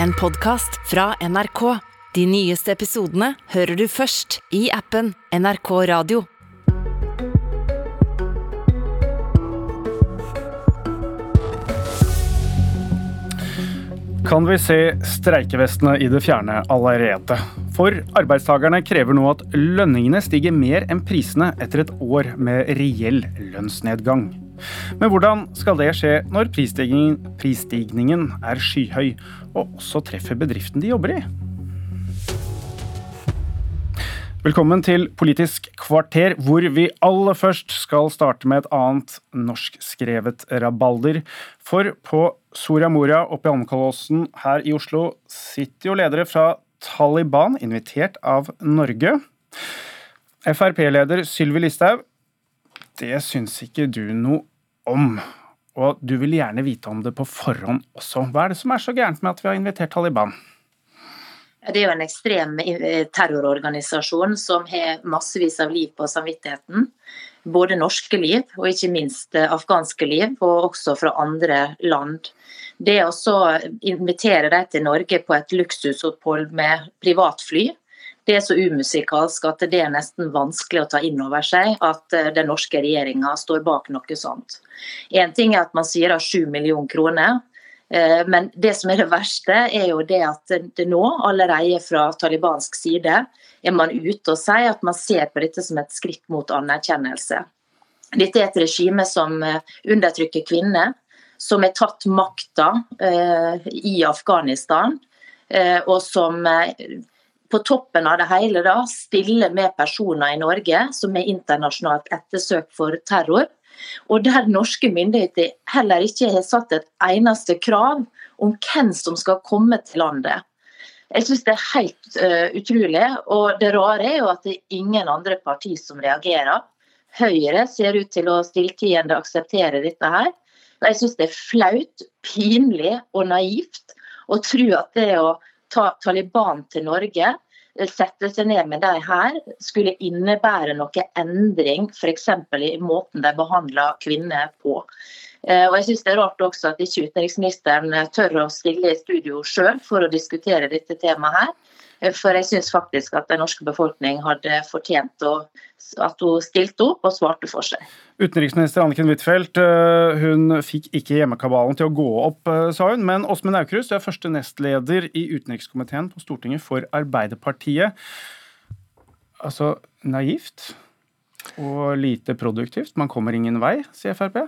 en podkast fra NRK. De nyeste episodene hører du først i appen NRK Radio. Kan vi se streikevestene i det fjerne allerede? For arbeidstakerne krever nå at lønningene stiger mer enn prisene etter et år med reell lønnsnedgang. Men hvordan skal det skje når prisstigningen, prisstigningen er skyhøy, og også treffer bedriften de jobber i? Velkommen til Politisk kvarter, hvor vi aller først skal starte med et annet norskskrevet rabalder. For på Soria Moria oppe i Holmenkollåsen her i Oslo sitter jo ledere fra Taliban, invitert av Norge. Frp-leder Sylvi Listhaug, det syns ikke du noe om. Og du vil gjerne vite om det på forhånd også. Hva er det som er så gærent med at vi har invitert Taliban? Det er jo en ekstrem eh, terrororganisasjon som har massevis av liv på samvittigheten. Både norske liv og ikke minst eh, afghanske liv, og også fra andre land. Det å invitere dem til Norge på et luksusopphold med privatfly, det er så umusikalsk at det er nesten vanskelig å ta inn over seg at eh, den norske regjeringa står bak noe sånt. Én ting er at man sier av 7 millioner kroner, Eh, men det som er det verste, er jo det at det nå, allerede fra talibansk side, er man ute og sier at man ser på dette som et skritt mot anerkjennelse. Dette er et regime som eh, undertrykker kvinner, som har tatt makta i Afghanistan, og som på toppen av det hele da, stille med personer i Norge som er internasjonalt ettersøkt for terror og der norske myndigheter heller ikke har satt et eneste krav om hvem som skal komme til landet. Jeg synes det er helt uh, utrolig. Og det rare er jo at det er ingen andre partier som reagerer. Høyre ser ut til å stilltiende akseptere dette her. Jeg synes det er flaut, pinlig og naivt å tro at det å ta Taliban til Norge sette seg ned med de her skulle innebære noe endring f.eks. i måten de behandler kvinner på. Eh, og jeg synes Det er rart også at ikke utenriksministeren tør å stille i studio sjøl for å diskutere dette temaet. her. Eh, for jeg syns faktisk at den norske befolkning hadde fortjent å, at hun stilte opp og svarte for seg. Utenriksminister Anniken Huitfeldt eh, hun fikk ikke hjemmekabalen til å gå opp, eh, sa hun. Men Åsmund Aukrust, du er første nestleder i utenrikskomiteen på Stortinget for Arbeiderpartiet. Altså naivt og lite produktivt. Man kommer ingen vei, sier Frp.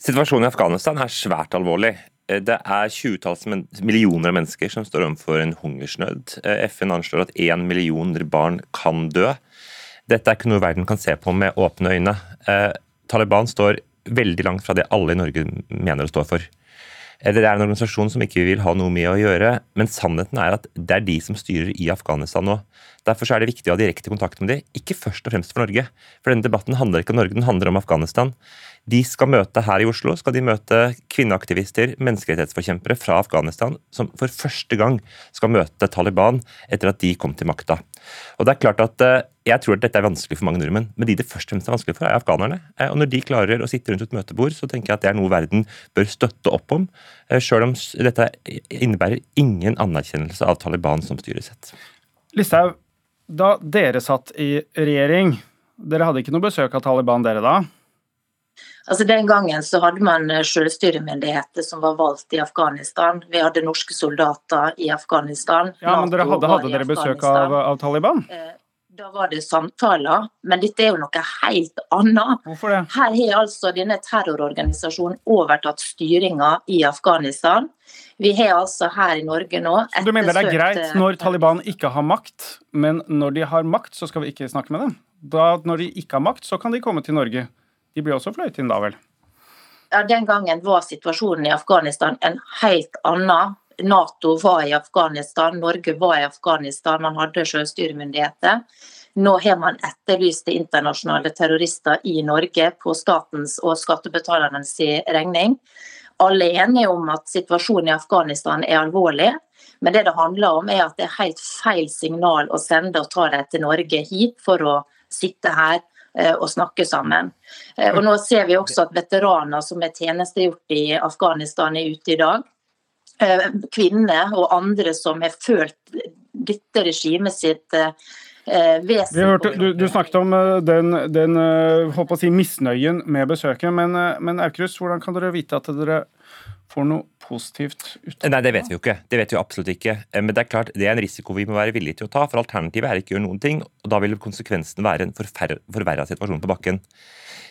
Situasjonen i Afghanistan er svært alvorlig. Eh, det er tjuetalls millioner av mennesker som står overfor en hungersnød. Eh, FN anslår at én million barn kan dø. Dette er ikke noe verden kan se på med åpne øyne. Eh, Taliban står veldig langt fra det alle i Norge mener å stå for. Det er en organisasjon som ikke vil ha noe med å gjøre, men sannheten er at det er de som styrer i Afghanistan nå. Derfor er det viktig å ha direkte kontakt med dem, ikke først og fremst for Norge. For denne debatten handler ikke om Norge, den handler om Afghanistan. De skal møte her i Oslo skal de møte kvinneaktivister, menneskerettighetsforkjempere fra Afghanistan, som for første gang skal møte Taliban etter at de kom til makta. Og det er klart at eh, Jeg tror at dette er vanskelig for mange nordmenn, men de det først og fremst er vanskelig for, er afghanerne. Eh, og Når de klarer å sitte rundt et møtebord, så tenker jeg at det er noe verden bør støtte opp om, selv sjøl om dette innebærer ingen anerkjennelse av Taliban som styresett. Listhaug, da dere satt i regjering, dere hadde ikke noe besøk av Taliban dere da? Altså Den gangen så hadde man eh, selvstyremyndigheter som var valgt i Afghanistan. Vi hadde norske soldater i Afghanistan. Ja, Men dere hadde, hadde dere besøk av, av, Taliban? Eh, da var det samtaler, men dette er jo noe helt annet. Hvorfor det? Her har altså denne terrororganisasjonen overtatt styringa i Afghanistan. Vi har altså her i Norge nå Så Du mener det er greit eh, når Taliban ikke har makt, men når de har makt, så skal vi ikke snakke med dem? Da, når de ikke har makt, så kan de komme til Norge? De ble også fløyet inn da, vel? Ja, Den gangen var situasjonen i Afghanistan en helt annen. Nato var i Afghanistan, Norge var i Afghanistan, man hadde sjøstyremyndigheter. Nå har man etterlyst internasjonale terrorister i Norge på statens og skattebetalernes regning. Alle er enige om at situasjonen i Afghanistan er alvorlig, men det det handler om er at det er helt feil signal å sende og ta dem til Norge hit for å sitte her Eh, å snakke sammen. Eh, og nå ser vi også at veteraner som er tjenestegjort i Afghanistan er ute i dag. kvinner og andre som har følt dette regimet sitt hørte, du, du, snakket om den, den si, misnøyen med besøket, men, men Aukrust, hvordan kan dere vite at dere får noe positivt ut Nei, det vet vi jo ikke. Det vet vi absolutt ikke. Eh, men det er klart, det er en risiko vi må være villige til å ta. For alternativet er ikke å gjøre noen ting. og Da vil konsekvensen være en forverra situasjon på bakken.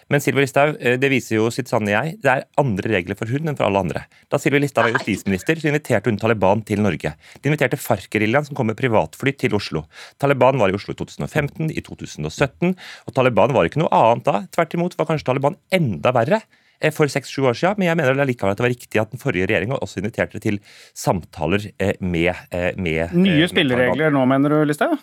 Men Sylvi Listhaug, eh, det viser jo sitt sanne jeg. Det er andre regler for hun enn for alle andre. Da Sylvi Listhaug var justisminister, så inviterte hun Taliban til Norge. De inviterte FARC-geriljaen, som kom med privatfly, til Oslo. Taliban var i Oslo i 2015, i 2017, og Taliban var ikke noe annet da. Tvert imot var kanskje Taliban enda verre. Eh, for seks-sju år siden, men jeg mener likevel at det var riktig at den forrige regjeringa også inviterte til samtaler eh, med, eh, med Nye spilleregler nå, mener du, Listhaug?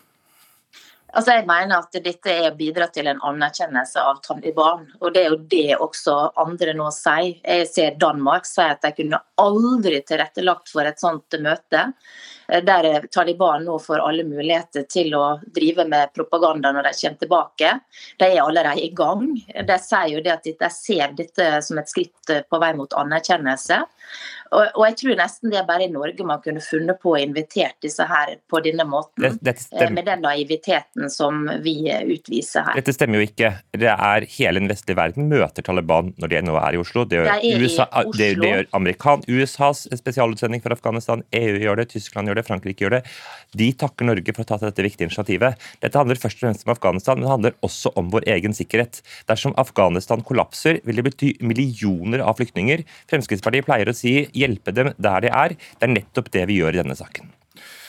Altså jeg mener at dette er å bidra til en anerkjennelse av Taliban. Og det er jo det også andre nå sier. Jeg ser Danmark sier at de kunne aldri tilrettelagt for et sånt møte. Eh, der Taliban nå får alle muligheter til å drive med propaganda når de kommer tilbake. De er allerede i gang. De sier jo det at de ser dette som et skritt på vei mot anerkjennelse. Og, jeg tror nesten det er bare i Norge man kunne funnet på å invitere disse her på denne måten. Eh, med den naiviteten som vi utviser her. Dette stemmer jo ikke. Det er Hele den vestlige verden møter Taliban når de nå er i Oslo. Det gjør, USA, Det, det gjør Amerikan, USAs spesialutsending for Afghanistan, EU gjør det, Tyskland gjør det, Frankrike gjør det. De takker Norge for å ta dette viktige initiativet. Dette handler først og fremst om Afghanistan, men det handler også om vår egen sikkerhet. Dersom Afghanistan kollapser, vil det bety millioner av flyktninger. Fremskrittspartiet pleier å si hjelpe dem der de er. Det er nettopp det vi gjør i denne saken.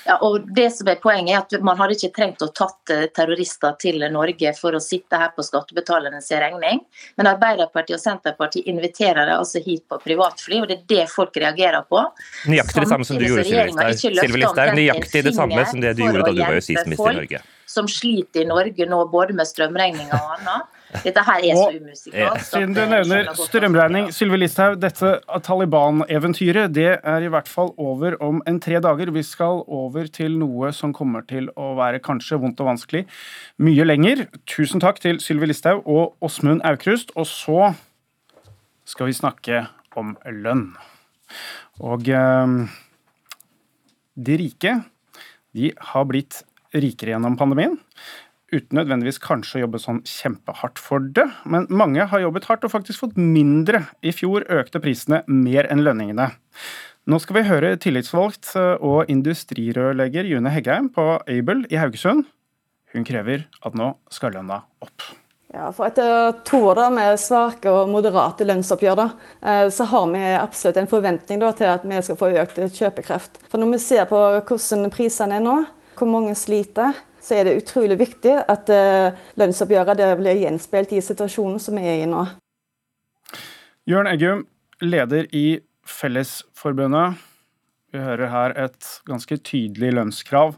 Ja, og det som er Poenget er at man hadde ikke trengt å tatt eh, terrorister til Norge for å sitte her på skattebetalernes regning, men Arbeiderpartiet og Senterpartiet inviterer dem altså hit på privatfly, og det er det folk reagerer på. Nøyaktig det samme som du gjorde, Sylvi Listhaug. Nøyaktig det samme som det du gjorde da du var justisminister i Norge. Som sliter i Norge nå både med strømregninger og annet. Dette her er så umusikalsk. Siden du nevner strømregning, Sylvi Listhaug, dette Taliban-eventyret det er i hvert fall over om en tre dager. Vi skal over til noe som kommer til å være kanskje vondt og vanskelig mye lenger. Tusen takk til Sylvi Listhaug og Åsmund Aukrust. Og så skal vi snakke om lønn. Og eh, de rike, de har blitt rikere gjennom pandemien uten nødvendigvis kanskje å jobbe sånn kjempehardt for det. Men mange har jobbet hardt og faktisk fått mindre. I fjor økte prisene mer enn lønningene. Nå skal vi høre tillitsvalgt og industrirørlegger June Heggheim på Able i Haugesund. Hun krever at nå skal lønna opp. Ja, for Etter to år med svake og moderate lønnsoppgjør eh, så har vi absolutt en forventning til at vi skal få økt kjøpekraft. For Når vi ser på hvordan prisene er nå, hvor mange sliter, så er det utrolig viktig at uh, lønnsoppgjøret blir gjenspeilt i situasjonen som vi er i nå. Jørn Eggum, leder i Fellesforbundet. Vi hører her et ganske tydelig lønnskrav.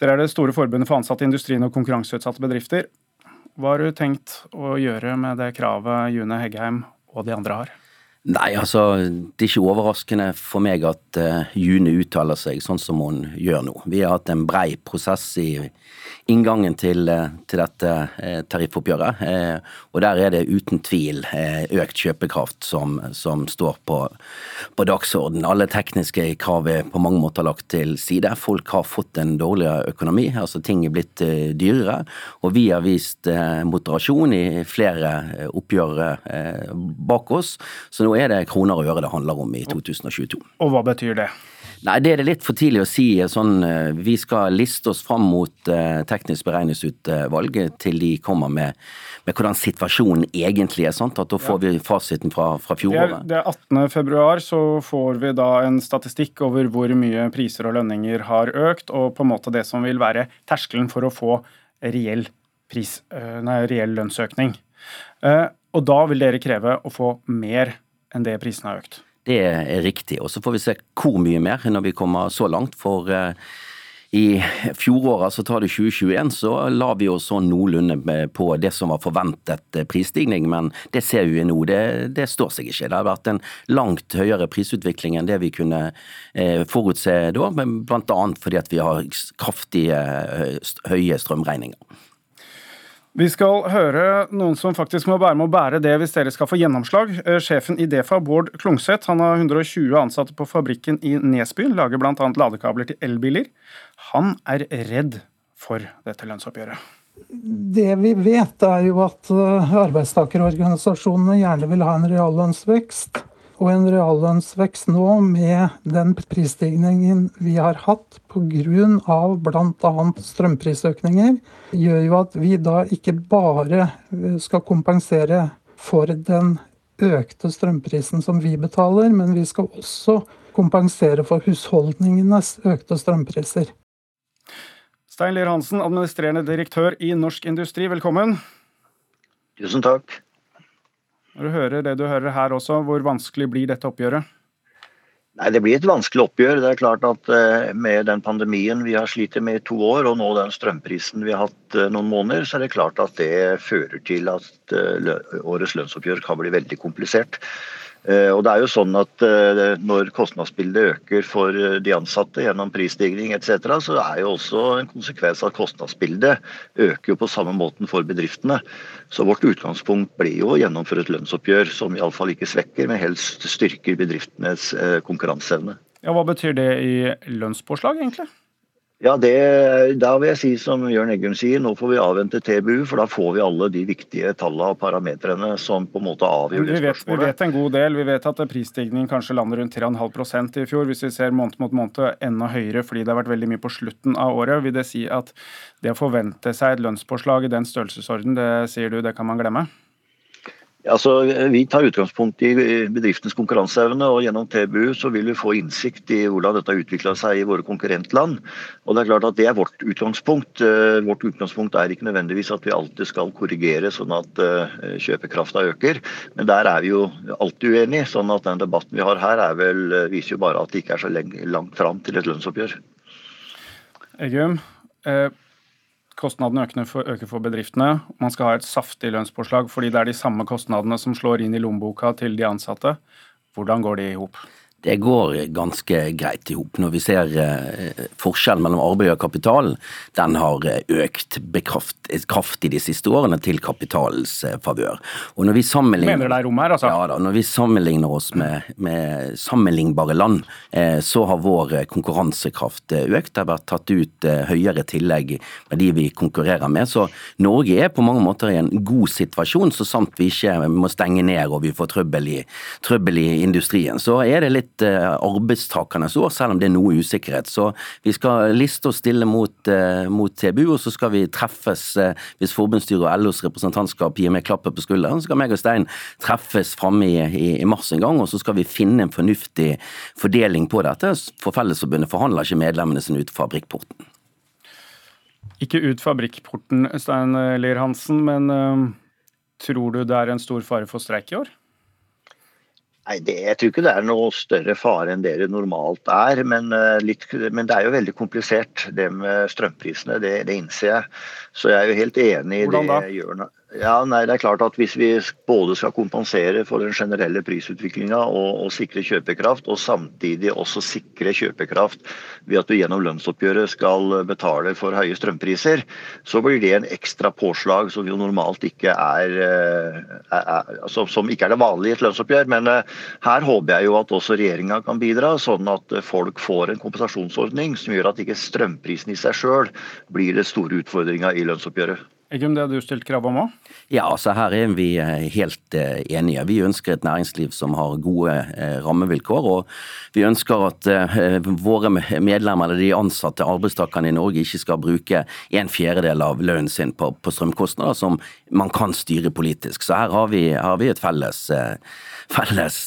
Dere er det store forbundet for ansatte i industrien og konkurranseutsatte bedrifter. Hva har du tenkt å gjøre med det kravet June Heggheim og de andre har? Nei, altså det er ikke overraskende for meg at uh, June uttaler seg sånn som hun gjør nå. Vi har hatt en brei prosess i inngangen til, uh, til dette uh, tariffoppgjøret, og der er det uten tvil økt kjøpekraft som, som står på, på dagsorden. Alle tekniske krav er på mange måter lagt til side. Folk har fått en dårligere økonomi, altså ting er blitt dyrere, og vi har vist moderasjon i flere oppgjør bak oss. så nå er det kroner og øre det handler om i 2022. Og hva betyr det? Nei, Det er det litt for tidlig å si. sånn, eh, Vi skal liste oss fram mot uh, teknisk beregningsutvalg til de kommer med, med, hvordan situasjonen egentlig er. sant? At Da får vi fasiten fra, fra fjoråret. Det er, er 18. februar, så får vi da en statistikk over hvor mye priser og lønninger har økt, og på en måte det som vil være terskelen for å få reell, pris, nei, reell lønnsøkning. Og da vil dere kreve å få mer enn det prisene har økt. Det er riktig. Og så får vi se hvor mye mer når vi kommer så langt. For uh, i fjoråret, så tar det 2021, så la vi oss sånn noenlunde på det som var forventet eh, prisstigning, men det ser vi nå, det, det, står seg ikke. Det har vært en langt høyere prisutvikling enn det vi kunne eh, forutse da, bl.a. fordi at vi har kraftige høye strømregninger. Vi skal høre noen som faktisk må være med å bære det hvis dere skal få gjennomslag. Eh, sjefen i Defa, Bård Klungseth, han har 120 ansatte på fabrikken i Nesby, lager bl.a. ladekabler til elbiler. Han er redd for dette lønnsoppgjøret. Det vi vet, er jo at eh, arbeidstakerorganisasjonene gjerne vil ha en reallønnsvekst. Og en reallønnsvekst nå med den prisstigningen vi har hatt pga. bl.a. strømprisøkninger, gjør jo at vi da ikke bare eh, skal kompensere for den økte strømprisen som vi betaler, men vi skal også kompensere for husholdningenes økte strømpriser. Stein Lier Hansen, administrerende direktør i Norsk Industri, velkommen. Tusen takk. Når du hører det du hører her også, hvor vanskelig blir dette oppgjøret? Nei, Det blir et vanskelig oppgjør. Det er klart at eh, Med den pandemien vi har slitt med i to år, og nå den strømprisen vi har hatt eh, noen måneder, så er det klart at det fører til at eh, årets lønnsoppgjør kan bli veldig komplisert. Eh, og det er jo sånn at eh, Når kostnadsbildet øker for eh, de ansatte gjennom prisstigning etc., så er jo også en konsekvens at kostnadsbildet øker jo på samme måten for bedriftene. Så Vårt utgangspunkt blir jo å gjennomføre et lønnsoppgjør som iallfall ikke svekker, men helst styrker bedriftenes konkurranseevne. Ja, Hva betyr det i lønnspåslag, egentlig? Ja, det, Da vil jeg si som Jørn Eggum sier, nå får vi avvente TBU. For da får vi alle de viktige tallene og parametrene som på en måte avgjør det spørsmålet. Vi vet en god del. Vi vet at prisstigningen kanskje lander rundt 3,5% i fjor. Hvis vi ser måned mot måned enda høyere fordi det har vært veldig mye på slutten av året, vil det si at det å forvente seg et lønnspåslag i den størrelsesorden, det sier du, det kan man glemme? Altså, vi tar utgangspunkt i bedriftens konkurranseevne, og gjennom TBU så vil vi få innsikt i hvordan dette har utvikla seg i våre konkurrentland. Og Det er klart at det er vårt utgangspunkt. Eh, vårt utgangspunkt er ikke nødvendigvis at vi alltid skal korrigere sånn at eh, kjøpekrafta øker, men der er vi jo alltid uenige. sånn at den debatten vi har her er vel, eh, viser jo bare at det ikke er så langt fram til et lønnsoppgjør. Eggum, eh Kostnadene øker for, øker for bedriftene. Man skal ha et saftig lønnspåslag fordi det er de samme kostnadene som slår inn i lommeboka til de ansatte. Hvordan går de i hop? Det går ganske greit i hop. Når vi ser eh, forskjellen mellom arbeid og kapital, den har eh, økt kraftig de siste årene til kapitalens eh, favør. Og når vi sammenligner, Mener du det er rom her, altså? Ja da. Når vi sammenligner oss med, med sammenlignbare land, så har vår konkurransekraft økt. Det har vært tatt ut høyere tillegg med de vi konkurrerer med. Så Norge er på mange måter i en god situasjon, så sant vi ikke må stenge ned og vi får trøbbel i, trøbbel i industrien. Så er det litt eh, arbeidstakernes år, selv om det er noe usikkerhet. Så vi skal liste og stille mot, eh, mot TBU, og så skal vi treffes eh, hvis forbundsstyret og LOs representantskap gir meg klappet på skulderen. Så skal meg og Stein treffes framme i, i, mars en gang, og så skal vi finne en fornuftig fordeling på dette. For Fellesforbundet forhandler ikke medlemmene sine ut fabrikkporten. Ikke ut fabrikkporten, Stein Lier Hansen, men tror du det er en stor fare for streik i år? Nei, det, Jeg tror ikke det er noe større fare enn det det normalt er. Men, eh, litt, men det er jo veldig komplisert, det med strømprisene. Det, det innser jeg. Så jeg er jo helt enig i det Jørn ja, nei, det er klart at Hvis vi både skal kompensere for den generelle prisutviklinga og, og, sikre kjøpekraft, og samtidig også sikre kjøpekraft ved at du gjennom lønnsoppgjøret skal betale for høye strømpriser, så blir det en ekstra påslag som jo normalt ikke er, eh, er, er altså, som ikke er det vanlige i et lønnsoppgjør. Men uh, her håper jeg jo at også regjeringa kan bidra, sånn at folk får en kompensasjonsordning som gjør at ikke strømprisen i seg sjøl blir den store utfordringa i lønnsoppgjøret. Eggum, det har du stilt krav om òg? Ja, altså her er vi eh, helt eh, enige. Vi ønsker et næringsliv som har gode eh, rammevilkår. Og vi ønsker at våre medlemmer eller de ansatte arbeidstakerne i Norge ikke skal bruke en fjerdedel av lønnen sin på, på, strømkostnader som man kan styre politisk. Så her har vi, har vi et felles, felles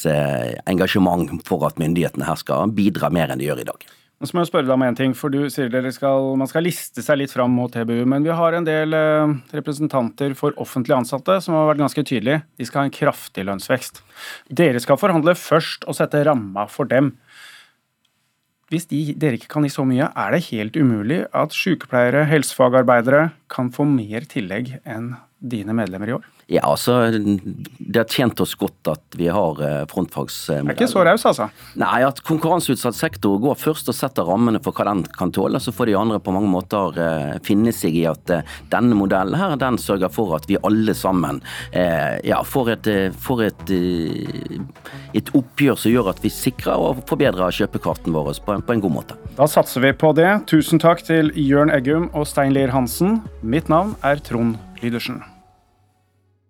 engasjement for at myndighetene her skal bidra mer enn de gjør i dag. Nå må jeg spørre deg om en ting, for du sier dere skal, Man skal liste seg litt fram mot TBU, men vi har en del eh, representanter for offentlig ansatte som har vært ganske tydelige. De skal ha en kraftig lønnsvekst. Dere skal forhandle først og sette ramma for dem. Hvis de, dere ikke kan gi så mye, er det helt umulig at sykepleiere, helsefagarbeidere kan få mer tillegg enn dine medlemmer i år? Ja, altså, Det har tjent oss godt at vi har frontfagsmodell. frontfagsmodellen. Er ikke så raus, altså? Nei, at konkurranseutsatt sektor går først og setter rammene for hva den kan tåle. Så får de andre på mange måter eh, finne seg i at eh, denne modellen her, den sørger for at vi alle sammen ja, får et, får et, et oppgjør som gjør at vi sikrer og forbedrer kjøpekraften vår på en, på en god måte. Da satser vi på det. Tusen takk til Jørn Eggum og Stein Lier Hansen. Mitt navn er Trond Lydersen.